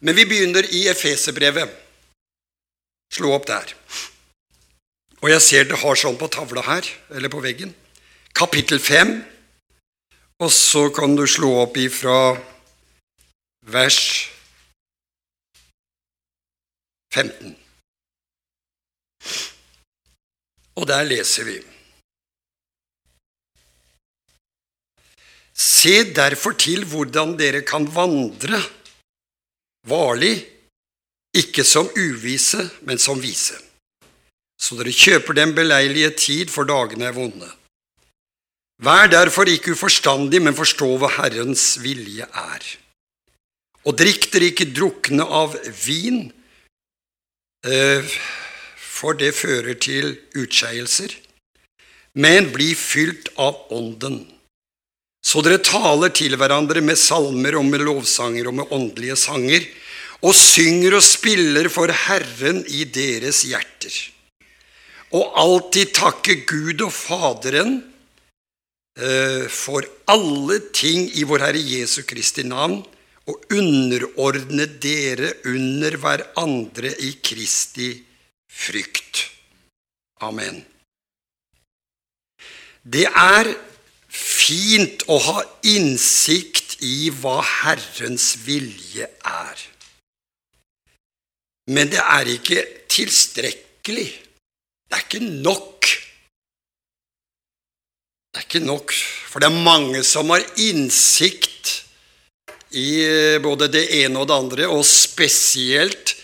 Men vi begynner i Efeserbrevet. Slå opp der. Og jeg ser det har sånn på tavla her, eller på veggen. Kapittel 5. Og så kan du slå opp ifra vers 15. Og der leser vi Se derfor til hvordan dere kan vandre varlig, ikke som uvise, men som vise, så dere kjøper den beleilige tid, for dagene er vonde. Vær derfor ikke uforstandig, men forstå hva Herrens vilje er. Og drikk dere ikke drukne av vin, eh, for det fører til utskeielser, men bli fylt av Ånden så dere taler til hverandre med salmer og med lovsanger og med åndelige sanger, og synger og spiller for Herren i deres hjerter. Og alltid takke Gud og Faderen eh, for alle ting i vår Herre Jesu Kristi navn, og underordne dere under hverandre i Kristi frykt. Amen. Det er fint å ha innsikt i hva Herrens vilje er. Men det er ikke tilstrekkelig. Det er ikke nok. Det er ikke nok, for det er mange som har innsikt i både det ene og det andre, og spesielt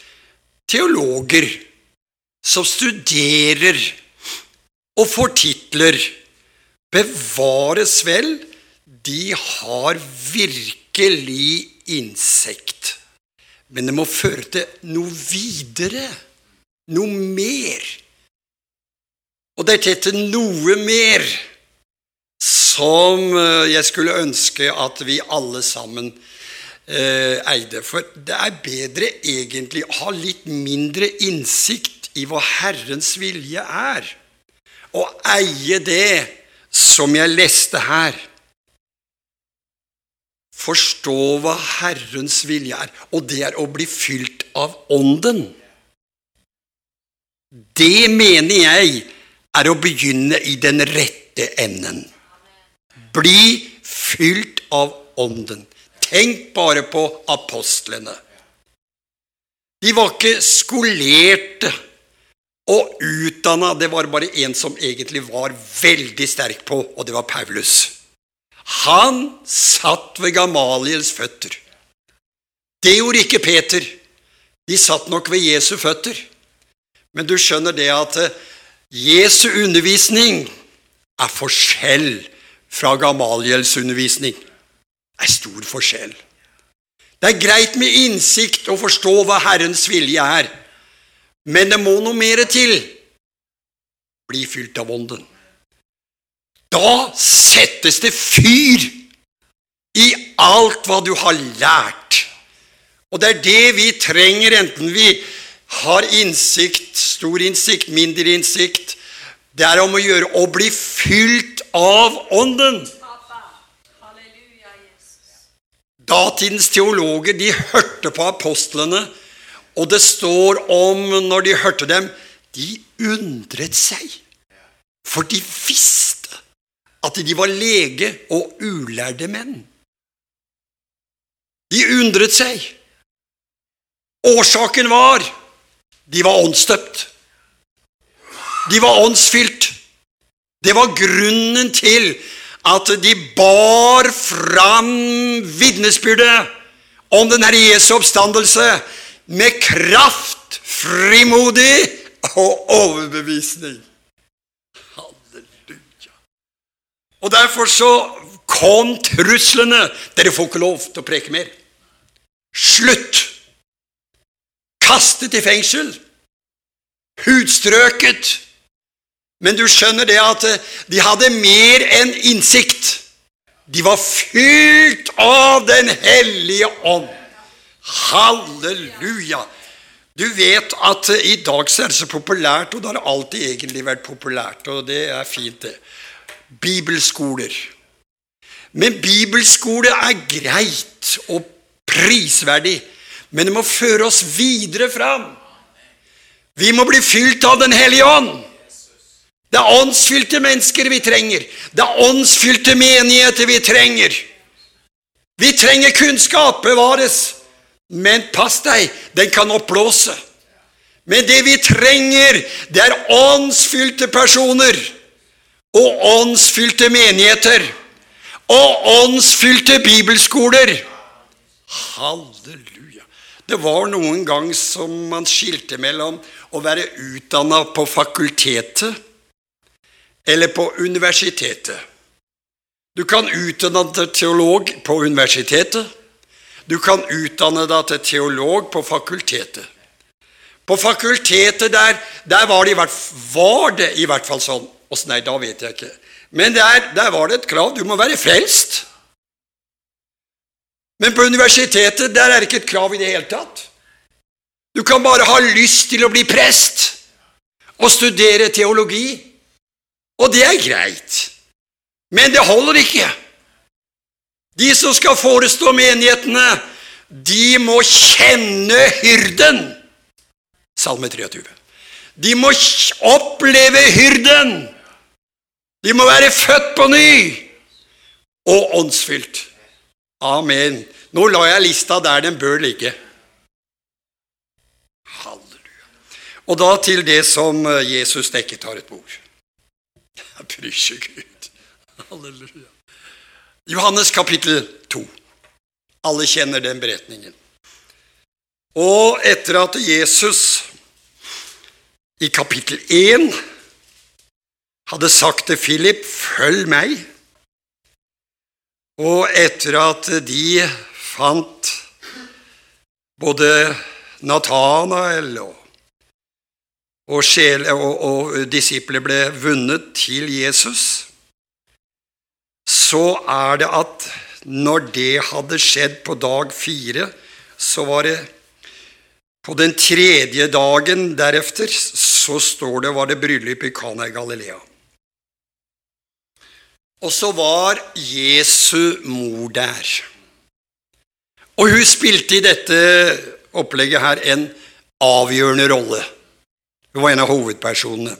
teologer som studerer og får titler bevares vel, de har virkelig innsikt. Men det må føre til noe videre, noe mer. Og det er dette noe mer som eh, jeg skulle ønske at vi alle sammen eh, eide. For det er bedre egentlig å ha litt mindre innsikt i hva Herrens vilje er, og eie det som jeg leste her. Forstå hva Herrens vilje er, og det er å bli fylt av Ånden. Det mener jeg er å begynne i den rette enden. Bli fylt av Ånden. Tenk bare på apostlene. De var ikke skolerte og utdanna Det var bare en som egentlig var veldig sterk på, og det var Paulus. Han satt ved Gamaliels føtter. Det gjorde ikke Peter. De satt nok ved Jesu føtter. Men du skjønner det at eh, Jesu undervisning er forskjell fra Gamaliels undervisning. Det er stor forskjell. Det er greit med innsikt å forstå hva Herrens vilje er. Men det må noe mer til. Bli fylt av Ånden. Da settes det fyr i alt hva du har lært. Og det er det vi trenger, enten vi har innsikt, stor innsikt, mindre innsikt. Det er om å gjøre å bli fylt av Ånden. Datidens teologer de hørte på apostlene og det står om når de hørte dem, de undret seg. For de visste at de var lege og ulærde menn. De undret seg. Årsaken var de var åndsdøpt. De var åndsfylt. Det var grunnen til at de bar fram vitnesbyrdet om den Herre Jesu oppstandelse med kraft, frimodig og overbevisning. Halleluja. Og derfor så kom truslene. Dere får ikke lov til å preke mer. Slutt! Kastet i fengsel. Hudstrøket. Men du skjønner det at eh, de hadde mer enn innsikt. De var fylt av Den hellige ånd. Halleluja! Du vet at uh, i dag så er det så populært, og det har alltid egentlig vært populært, og det er fint, det. Bibelskoler. Men bibelskole er greit og prisverdig, men det må føre oss videre fram. Vi må bli fylt av Den hellige ånd. Det er åndsfylte mennesker vi trenger. Det er åndsfylte menigheter vi trenger. Vi trenger kunnskap, bevares. Men pass deg, den kan oppblåse. Men det vi trenger, det er åndsfylte personer og åndsfylte menigheter og åndsfylte bibelskoler. Halleluja. Det var noen gang som man skilte mellom å være utdanna på fakultetet eller på universitetet. Du kan utdanne teolog på universitetet. Du kan utdanne deg til teolog på fakultetet. På fakultetet der, der var, det hvert, var det i hvert fall sånn. Åssen det da, vet jeg ikke. Men der, der var det et krav. Du må være frelst. Men på universitetet der er det ikke et krav i det hele tatt. Du kan bare ha lyst til å bli prest og studere teologi, og det er greit. Men det holder ikke. De som skal forestå menighetene, de må kjenne hyrden. Salme 23. De må oppleve hyrden. De må være født på ny og åndsfylt. Amen. Nå la jeg lista der den bør ligge. Halleluja. Og da til det som eh, Jesus dekket har et bord. Jeg bryr seg Gud. Halleluja. Johannes kapittel 2. Alle kjenner den beretningen. Og etter at Jesus i kapittel 1 hadde sagt til Philip 'følg meg', og etter at de fant både Natanael og, og, og, og disipler ble vunnet til Jesus, så er det at når det hadde skjedd på dag fire, så var det på den tredje dagen derefter så står det var det bryllup i Kana i Galilea. Og så var Jesu mor der. Og hun spilte i dette opplegget her en avgjørende rolle. Hun var en av hovedpersonene.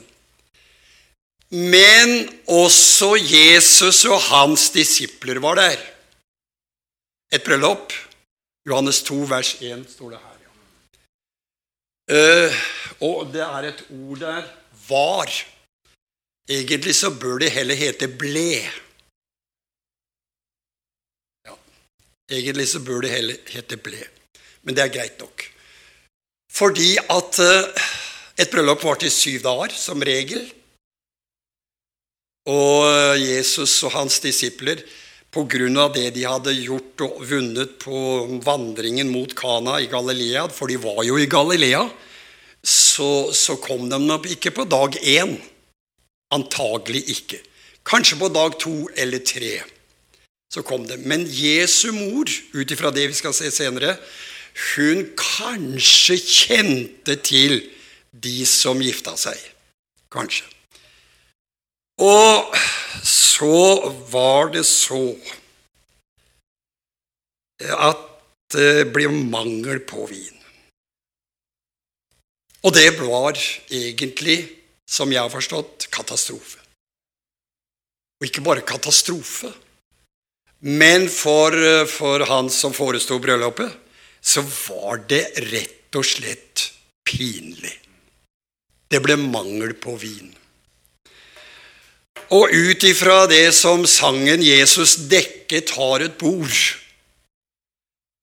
Men også Jesus og hans disipler var der. Et bryllup. Johannes 2, vers 1 står det her. Ja. Uh, og det er et ord der var. Egentlig så bør det heller hete ble. Ja, egentlig så bør det heller hete ble. Men det er greit nok. Fordi at eh, et bryllup varte i syv dager, som regel. Og eh, Jesus og hans disipler, av det de hadde gjort og vunnet på vandringen mot Kana i Galilea, for de var jo i Galilea, så, så kom de nok ikke på dag én. Antagelig ikke. Kanskje på dag to eller tre så kom det. Men Jesu mor, ut ifra det vi skal se senere, hun kanskje kjente til de som gifta seg. Kanskje. Og så var det så at det ble mangel på vin. Og det var egentlig som jeg har forstått, katastrofe. Og ikke bare katastrofe, men for, for han som foresto bryllupet, så var det rett og slett pinlig. Det ble mangel på vin. Og ut ifra det som sangen 'Jesus dekket har et bord'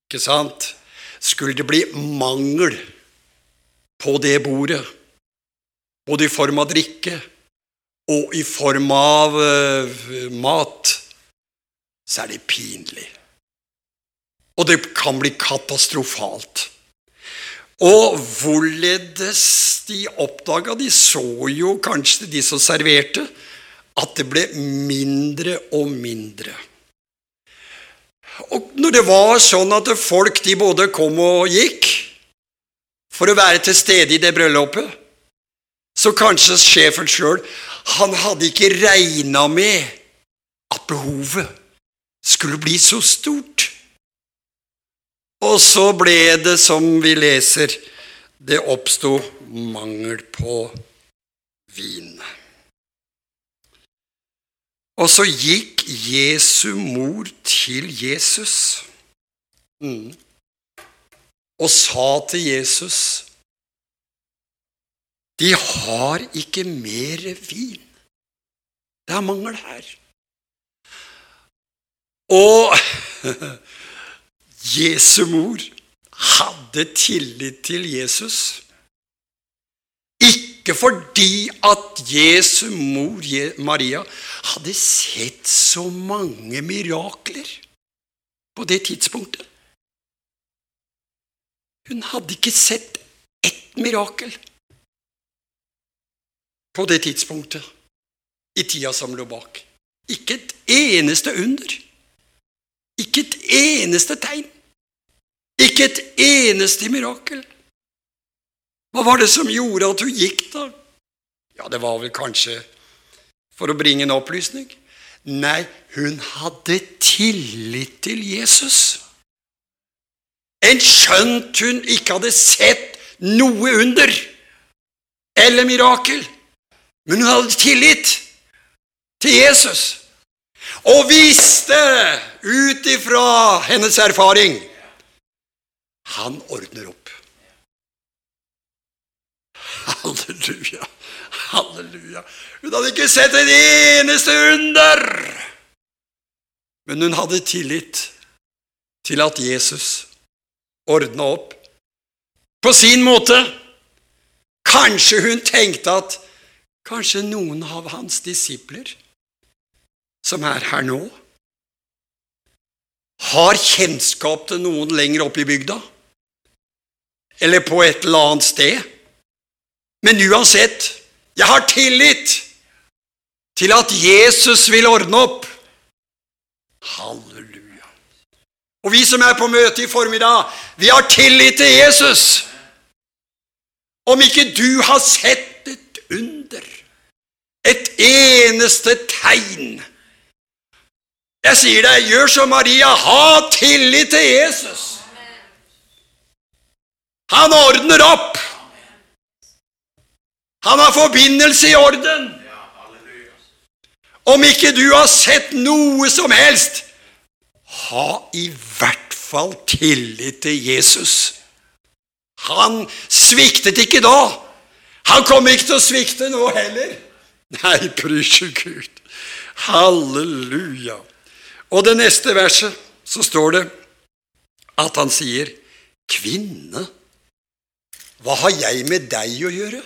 Ikke sant? Skulle det bli mangel på det bordet både i form av drikke og i form av uh, mat, så er det pinlig. Og det kan bli katastrofalt. Og hvorledes de oppdaga De så jo kanskje, de som serverte, at det ble mindre og mindre. Og når det var sånn at folk de både kom og gikk for å være til stede i det bryllupet, så kanskje sjefen sjøl han hadde ikke regna med at behovet skulle bli så stort. Og så ble det, som vi leser, det oppsto mangel på vin. Og så gikk Jesu mor til Jesus mm, og sa til Jesus De har ikke mer vin. Det er mangel her. Og Jesu mor hadde tillit til Jesus. Ikke fordi at Jesu mor Maria hadde sett så mange mirakler på det tidspunktet. Hun hadde ikke sett ett mirakel på det tidspunktet i tida som lå bak. Ikke et eneste under. Ikke et eneste tegn. Ikke et eneste mirakel. Hva var det som gjorde at hun gikk, da? Ja, det var vel kanskje for å bringe en opplysning? Nei, hun hadde tillit til Jesus. En skjønt hun ikke hadde sett noe under eller mirakel. Men hun hadde tillit til Jesus og visste ut ifra hennes erfaring han ordner opp. Halleluja, halleluja. Hun hadde ikke sett et eneste under, men hun hadde tillit til at Jesus ordna opp på sin måte. Kanskje hun tenkte at kanskje noen av hans disipler som er her nå, har kjennskap til noen lenger oppe i bygda, eller på et eller annet sted. Men uansett, jeg har tillit til at Jesus vil ordne opp. Halleluja. Og vi som er på møte i formiddag, vi har tillit til Jesus. Om ikke du har sett et under, et eneste tegn jeg sier deg, gjør som Maria. Ha tillit til Jesus. Han ordner opp. Han har forbindelse i orden. Om ikke du har sett noe som helst, ha i hvert fall tillit til Jesus. Han sviktet ikke da. Han kommer ikke til å svikte nå heller. Nei, prysje Gud. Halleluja. Og det neste verset så står det at han sier, 'Kvinne, hva har jeg med deg å gjøre?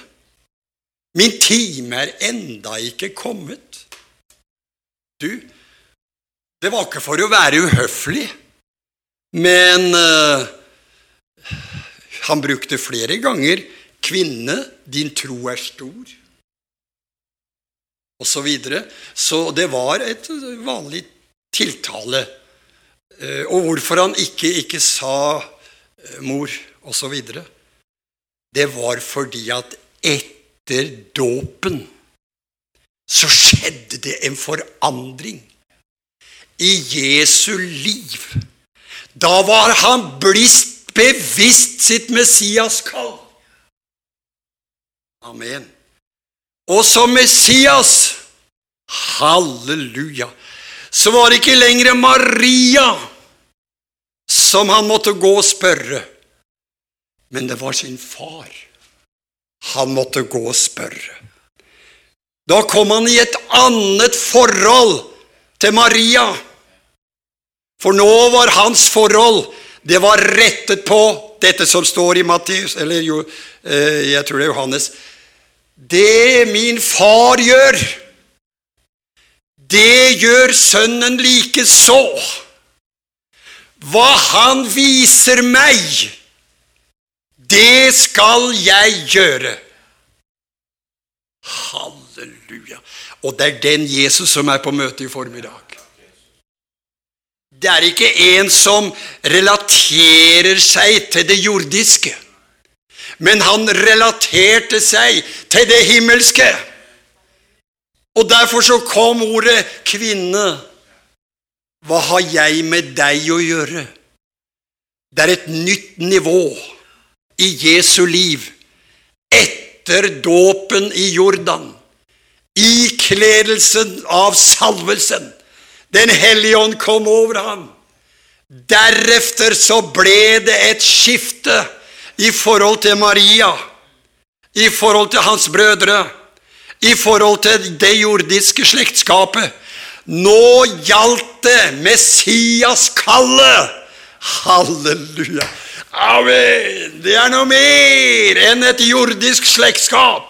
Min time er enda ikke kommet.' Du, det var ikke for å være uhøflig, men uh, han brukte flere ganger 'Kvinne, din tro er stor', og så videre. Så det var et vanlig tiltale. Uh, og hvorfor han ikke, ikke sa eh, mor osv. Det var fordi at etter dåpen så skjedde det en forandring i Jesu liv. Da var han blist bevisst sitt Messias-kall. Amen. Og som Messias Halleluja så var det ikke lenger Maria som han måtte gå og spørre, men det var sin far han måtte gå og spørre. Da kom han i et annet forhold til Maria. For nå var hans forhold det var rettet på dette som står i Matteus, eller jo, eh, jeg tror det er Johannes. Det min far gjør, det gjør Sønnen likeså. Hva Han viser meg, det skal jeg gjøre. Halleluja. Og det er den Jesus som er på møte i formiddag. Det er ikke en som relaterer seg til det jordiske, men han relaterte seg til det himmelske. Og derfor så kom ordet 'kvinne'. Hva har jeg med deg å gjøre? Det er et nytt nivå i Jesu liv etter dåpen i Jordan. Ikledelsen av salvelsen. Den hellige ånd kom over ham. Deretter så ble det et skifte i forhold til Maria, i forhold til hans brødre, i forhold til det jordiske slektskapet. Nå gjaldt det Messias-kallet! Halleluja! Amen! Det er noe mer enn et jordisk slektskap.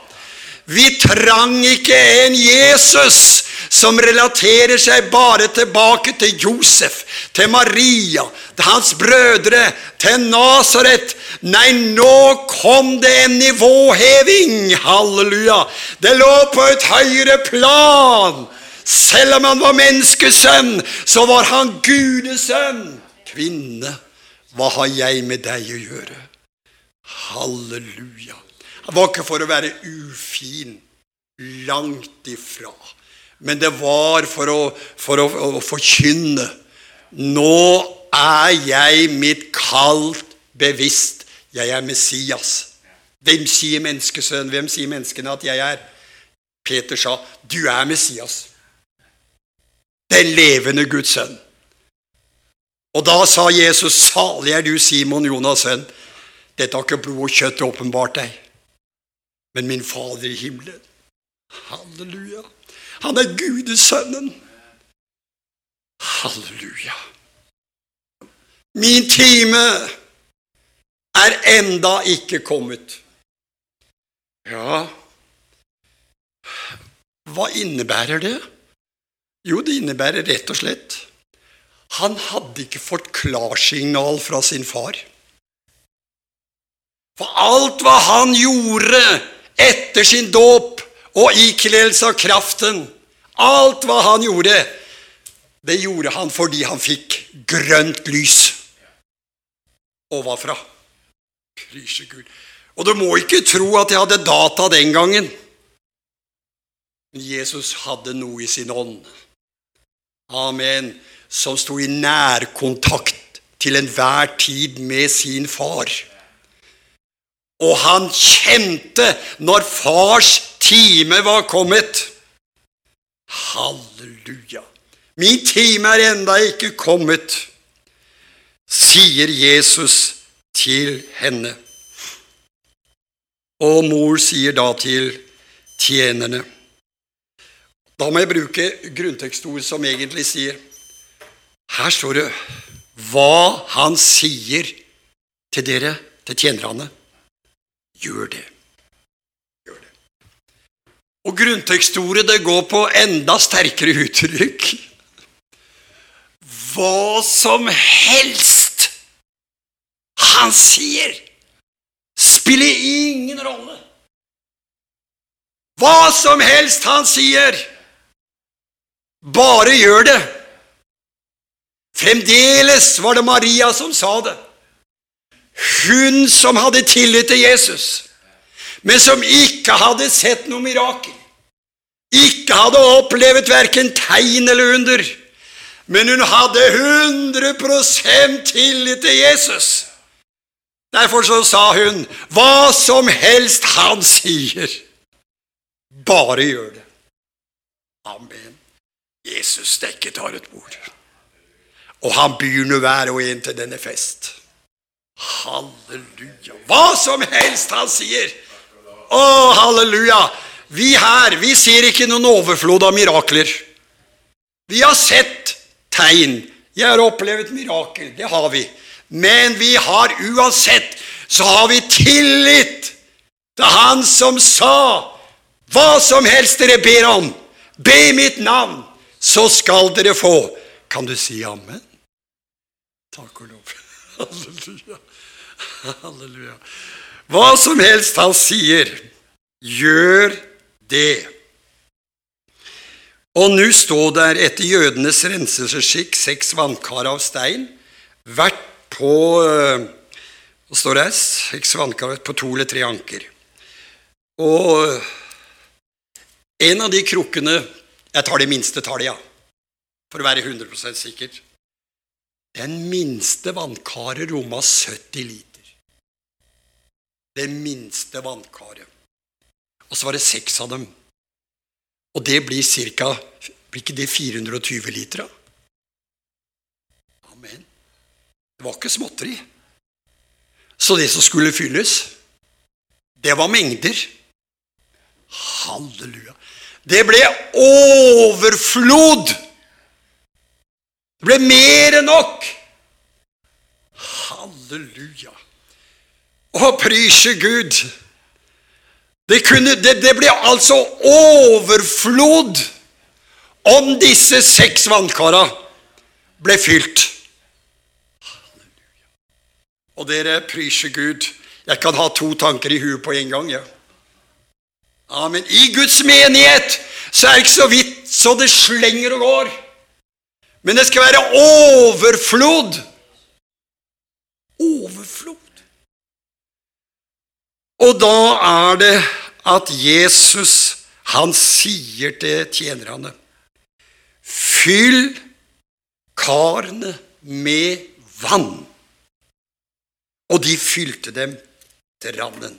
Vi trang ikke en Jesus som relaterer seg bare tilbake til Josef, til Maria, til hans brødre, til Nasaret. Nei, nå kom det en nivåheving. Halleluja! Det lå på et høyere plan. Selv om han var menneskesønn, så var han gudesønn. Kvinne, hva har jeg med deg å gjøre? Halleluja. Det var ikke for å være ufin. Langt ifra. Men det var for å, for å, å forkynne. Nå er jeg mitt kall bevisst. Jeg er Messias. Hvem sier menneskesønnen? Hvem sier menneskene at jeg er? Peter sa, 'Du er Messias'. Den levende Guds sønn. Og da sa Jesus, 'Salig er du, Simon Jonas' sønn'. Dette har ikke blod og kjøtt åpenbart deg, men min Fader i himmelen. Halleluja. Han er Gudesønnen. Halleluja. Min time er enda ikke kommet. Ja, hva innebærer det? Jo, det innebærer rett og slett Han hadde ikke fått klarsignal fra sin far. For alt hva han gjorde etter sin dåp og ikledelse av kraften, alt hva han gjorde, det gjorde han fordi han fikk grønt lys. Og hva fra? Lyse Og du må ikke tro at jeg hadde data den gangen. Men Jesus hadde noe i sin ånd. Amen. Som sto i nærkontakt til enhver tid med sin far. Og han kjente når fars time var kommet. Halleluja. Min time er enda ikke kommet, sier Jesus til henne. Og mor sier da til tjenerne Da må jeg bruke grunntekstord som egentlig sier Her står det hva han sier til dere, til tjenerne. Gjør det. Gjør det. Og grunntekstordet det går på enda sterkere uttrykk. Hva som helst han sier, spiller ingen rolle. Hva som helst han sier, bare gjør det. Fremdeles var det Maria som sa det. Hun som hadde tillit til Jesus, men som ikke hadde sett noe mirakel. Ikke hadde opplevd verken tegn eller under. Men hun hadde 100% tillit til Jesus. Derfor så sa hun, 'Hva som helst han sier, bare gjør det'. Amen. Jesus dekket har et bord, og han byr nå hver og en til denne fest. Halleluja. Hva som helst han sier. Å, halleluja. Vi her, vi ser ikke noen overflod av mirakler. Vi har sett tegn. Jeg har opplevd mirakel. Det har vi. Men vi har uansett så har vi tillit til Han som sa hva som helst dere ber om, be mitt navn, så skal dere få. Kan du si amen? Takk og lov. Halleluja. Halleluja. Hva som helst han sier, gjør det. Og nå står der etter jødenes renselsesskikk seks vannkar av stein, hvert på Hva står det? Seks vannkar på to eller tre anker. Og en av de krukkene Jeg tar det minste tallet, ja, for å være 100% sikker. Den minste vannkaret romma 70 liter. Det minste vannkaret. Og så var det seks av dem. Og det blir ca. Blir ikke det 420 liter? Amen. Det var ikke småtteri. Så det som skulle fylles, det var mengder. Halleluja. Det ble overflod. Det ble mer enn nok. Halleluja. Å, prise Gud. Det, kunne, det, det ble altså overflod om disse seks vannkara ble fylt. Og dere prise Gud. Jeg kan ha to tanker i huet på en gang. Ja. Amen. I Guds menighet så er det ikke så vidt så det slenger og går. Men det skal være overflod. Overflod. Og da er det at Jesus, han sier til tjenerne Fyll karene med vann. Og de fylte dem til randen.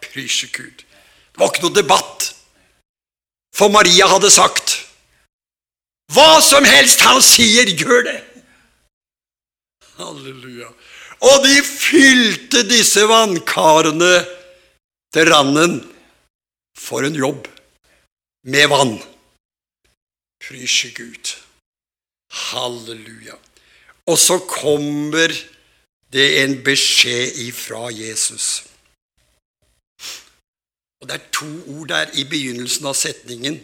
Pryse Gud. Det var ikke noe debatt. For Maria hadde sagt hva som helst han sier, gjør det. Halleluja. Og de fylte disse vannkarene til randen. For en jobb med vann. Prysje Gud. Halleluja. Og så kommer det en beskjed ifra Jesus. Og Det er to ord der i begynnelsen av setningen.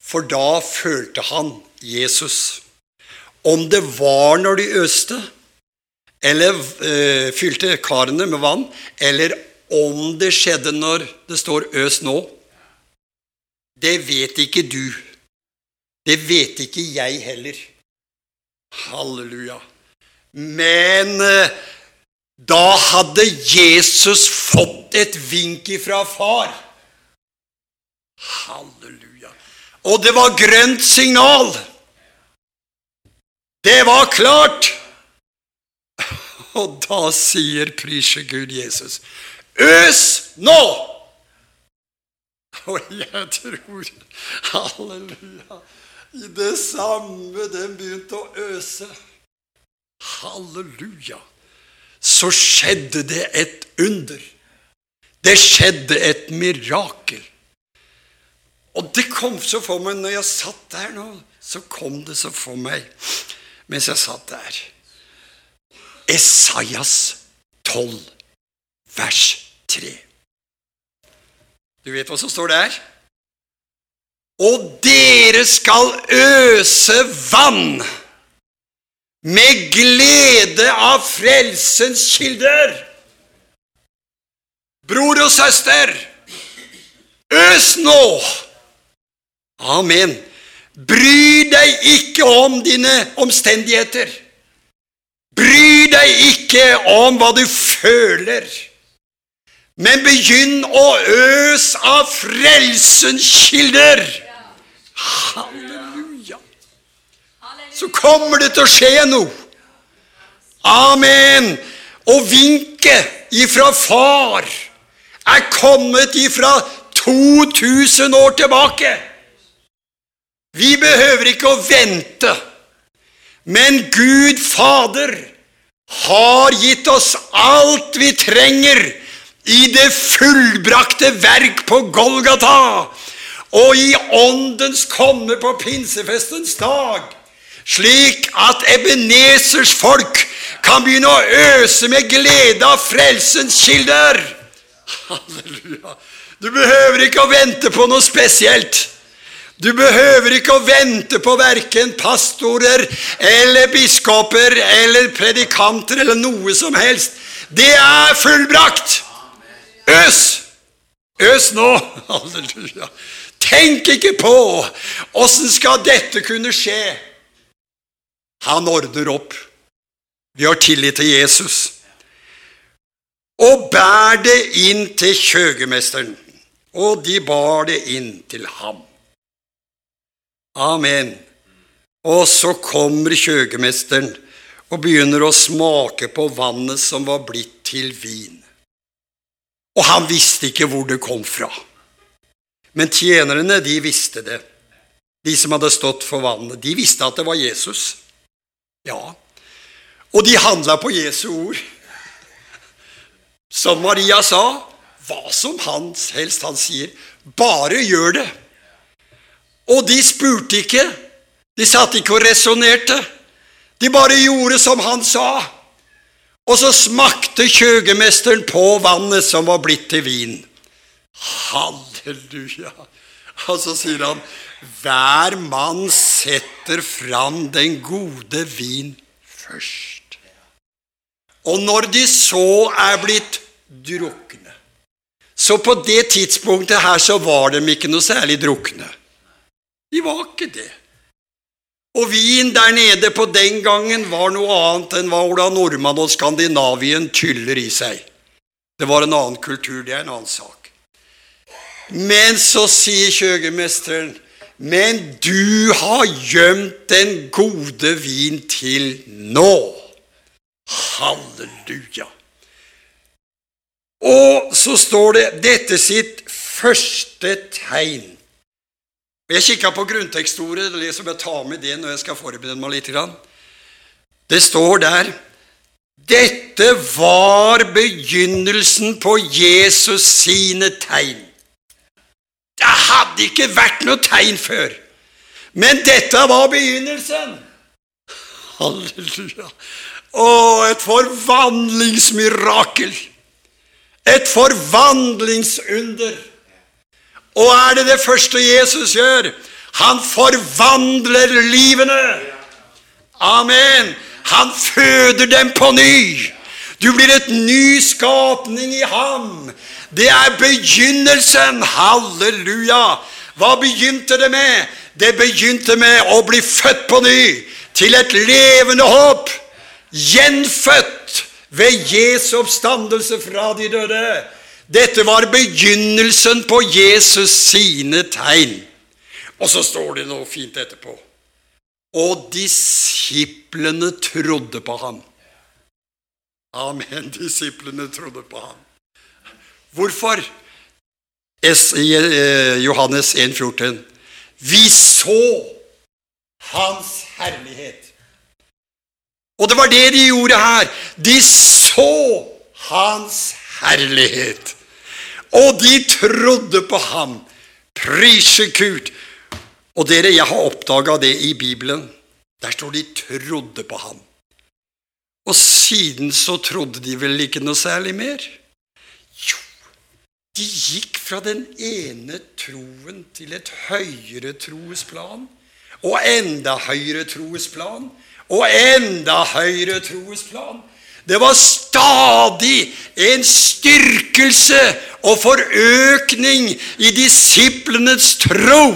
For da følte han, Jesus, om det var når de øste, eller øh, fylte karene med vann, eller om det skjedde når det står 'øs nå', det vet ikke du. Det vet ikke jeg heller. Halleluja. Men øh, da hadde Jesus fått et vink ifra far. Halleluja. Og det var grønt signal. Det var klart. Og da sier prisje Gud Jesus, øs nå! Og jeg tror, halleluja, i det samme den begynte å øse. Halleluja så skjedde det et under. Det skjedde et mirakel. Og det kom så for meg når jeg satt der nå. Så kom det så for meg mens jeg satt der. Esaias 12, vers 3. Du vet hva som står der? Og dere skal øse vann med glede av frelsens kilder. Bror og søster, øs nå! Amen. Bry deg ikke om dine omstendigheter. Bry deg ikke om hva du føler. Men begynn å øse av frelsens kilder. Halleluja så kommer det til å skje noe. Amen. Og vinket ifra far er kommet ifra 2000 år tilbake. Vi behøver ikke å vente, men Gud Fader har gitt oss alt vi trenger i det fullbrakte verk på Golgata og i Åndens komme på pinsefestens dag slik at Ebenezers folk kan begynne å øse med glede av frelsens kilder. Halleluja. Du behøver ikke å vente på noe spesielt. Du behøver ikke å vente på verken pastorer eller biskoper eller predikanter eller noe som helst. Det er fullbrakt. Øs! Øs nå! Halleluja. Tenk ikke på åssen skal dette kunne skje. Han ordner opp. Vi har tillit til Jesus. Og bær det inn til kjøgemesteren. Og de bar det inn til ham. Amen. Og så kommer kjøgemesteren og begynner å smake på vannet som var blitt til vin. Og han visste ikke hvor det kom fra. Men tjenerne, de visste det. De som hadde stått for vannet, de visste at det var Jesus. Ja, og de handla på Jesu ord. Som Maria sa, hva som helst han sier, bare gjør det. Og de spurte ikke, de satt ikke og resonnerte. De bare gjorde som han sa. Og så smakte kjøgemesteren på vannet som var blitt til vin. Halleluja! Og så sier han, hver mann setter fram den gode vin først. Og når de så er blitt drukne Så på det tidspunktet her så var de ikke noe særlig drukne. De var ikke det. Og vin der nede på den gangen var noe annet enn hva Ola Nordmann og Skandinavien tyller i seg. Det var en annen kultur, det er en annen sak. Men så sier kjøgemesteren, men du har gjemt den gode vin til nå. Halleluja. Og så står det dette sitt første tegn. Jeg kikka på grunntekstordet, det som jeg tar med det når jeg skal forberede meg litt. Det står der dette var begynnelsen på Jesus sine tegn. Det hadde ikke vært noe tegn før. Men dette var begynnelsen. Halleluja. Å, et forvandlingsmirakel. Et forvandlingsunder. Og er det det første Jesus gjør? Han forvandler livene. Amen. Han føder dem på ny. Du blir et ny skapning i ham. Det er begynnelsen. Halleluja. Hva begynte det med? Det begynte med å bli født på ny til et levende håp. Gjenfødt ved Jesu oppstandelse fra de døde. Dette var begynnelsen på Jesus sine tegn. Og så står det noe fint etterpå. Og disiplene trodde på ham. Amen. Disiplene trodde på ham. Hvorfor? Eh, Johannes 1, 14. Vi så Hans herlighet. Og det var det de gjorde her. De så Hans herlighet. Og de trodde på ham. Prise Gud. Og dere, jeg har oppdaga det i Bibelen. Der står de 'trodde på ham'. Og siden så trodde de vel ikke noe særlig mer. Jo, De gikk fra den ene troen til et høyere troesplan, og enda høyere troesplan, og enda høyere troesplan. Det var stadig en styrkelse og forøkning i disiplenes tro.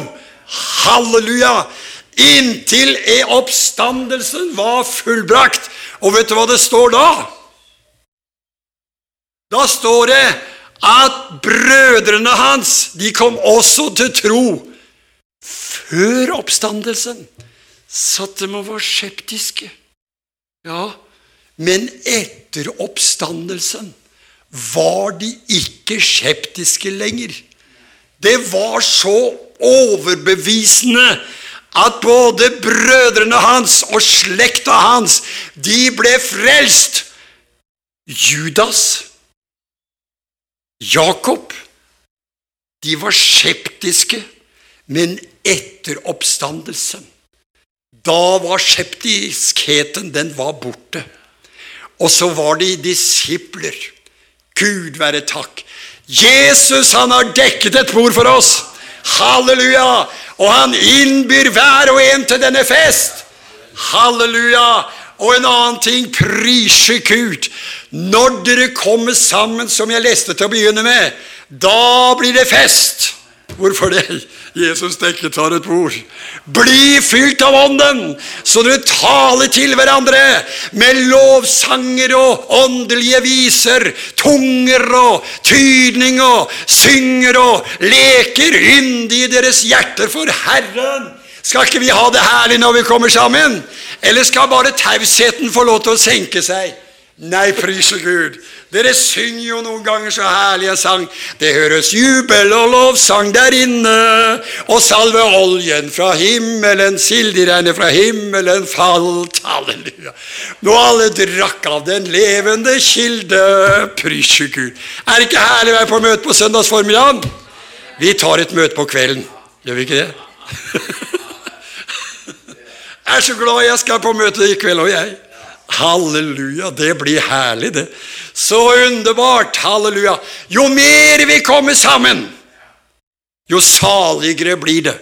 Halleluja! Inntil oppstandelsen var fullbrakt. Og vet du hva det står da? Da står det at brødrene hans de kom også til tro før oppstandelsen. Så de var skeptiske. Ja, men etter oppstandelsen var de ikke skeptiske lenger. Det var så overbevisende at både brødrene hans og slekta hans, de ble frelst. Judas Jakob de var skeptiske, men etter oppstandelsen Da var skeptiskheten den var borte. Og så var de disipler. Gud være takk. Jesus han har dekket et bord for oss. Halleluja! Og han innbyr hver og en til denne fest. Halleluja! Og en annen ting, prise Gud. Når dere kommer sammen, som jeg leste til å begynne med, da blir det fest. Hvorfor det? Jesus dekket har et bord. Bli fylt av Ånden, så dere taler til hverandre med lovsanger og åndelige viser, tunger og tydning og synger og leker yndig i deres hjerter for Herren Skal ikke vi ha det herlig når vi kommer sammen? Eller skal bare tausheten få lov til å senke seg? Nei, prise Gud. Dere synger jo noen ganger så herlig en sang. Det høres jubel og lovsang der inne, og salve oljen fra himmelen, silderegnet fra himmelen falt. Halleluja. Nå alle drakk av den levende kilde. Prysje Gud. Er det ikke herlig å være på møte på søndags formiddag? Vi tar et møte på kvelden. Gjør vi ikke det? Jeg er så glad jeg skal på møte i kveld, og jeg. Halleluja, det blir herlig, det. Så underbart. Halleluja. Jo mer vi kommer sammen, jo saligere blir det.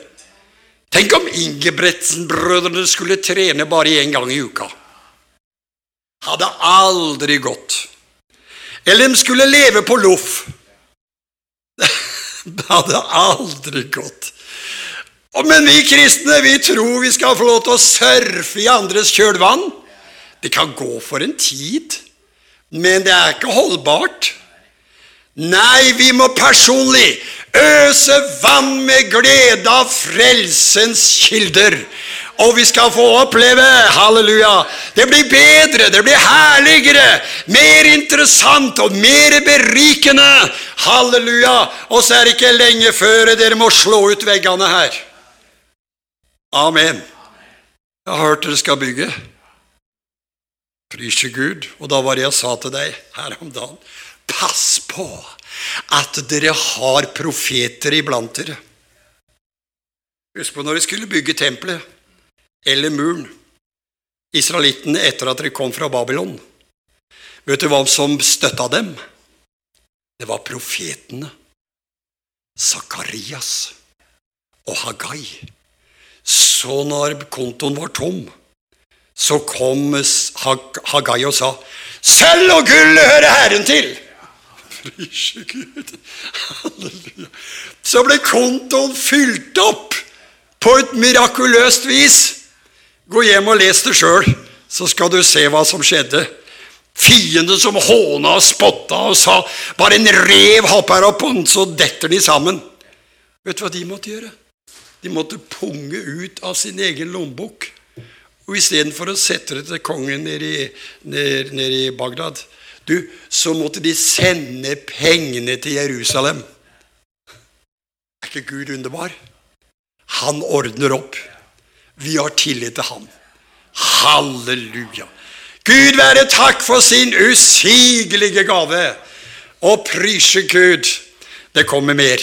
Tenk om Ingebretsen-brødrene skulle trene bare én gang i uka. Hadde aldri gått. Eller de skulle leve på loff. Det hadde aldri gått. Men vi kristne vi tror vi skal få lov til å surfe i andres kjølvann. Det kan gå for en tid, men det er ikke holdbart. Nei, vi må personlig øse vann med glede av frelsens kilder. Og vi skal få oppleve halleluja, det blir bedre, det blir herligere, mer interessant og mer berikende. Halleluja. Og så er det ikke lenge før dere må slå ut veggene her. Amen. Jeg har hørt dere skal bygge. Prise Gud. Og da var det jeg sa til deg her om dagen Pass på at dere har profeter iblant dere. Husk på når de skulle bygge tempelet eller muren, israelittene etter at de kom fra Babylon. Vet du hva som støtta dem? Det var profetene. Sakarias og Hagai. Så når kontoen var tom, så kom Hagai og sa, 'Sølv og gull hører Herren til'. Gud. Halleluja. Så ble kontoen fylt opp på et mirakuløst vis. Gå hjem og les det sjøl, så skal du se hva som skjedde. Fienden som håna og spotta og sa 'bare en rev hopper opp', og så detter de sammen. Vet du hva de måtte gjøre? De måtte punge ut av sin egen lommebok og istedenfor å sette det til kongen nede i, ned, ned i Bagdad, du, så måtte de sende pengene til Jerusalem. Er ikke Gud underbar? Han ordner opp. Vi har tillit til ham. Halleluja. Gud være takk for sin usigelige gave. Og prysje Gud. Det kommer mer.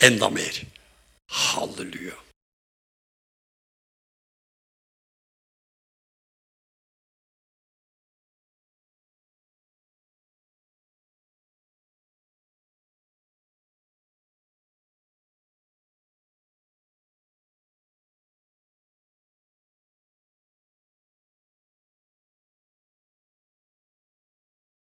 Enda mer. Halleluja.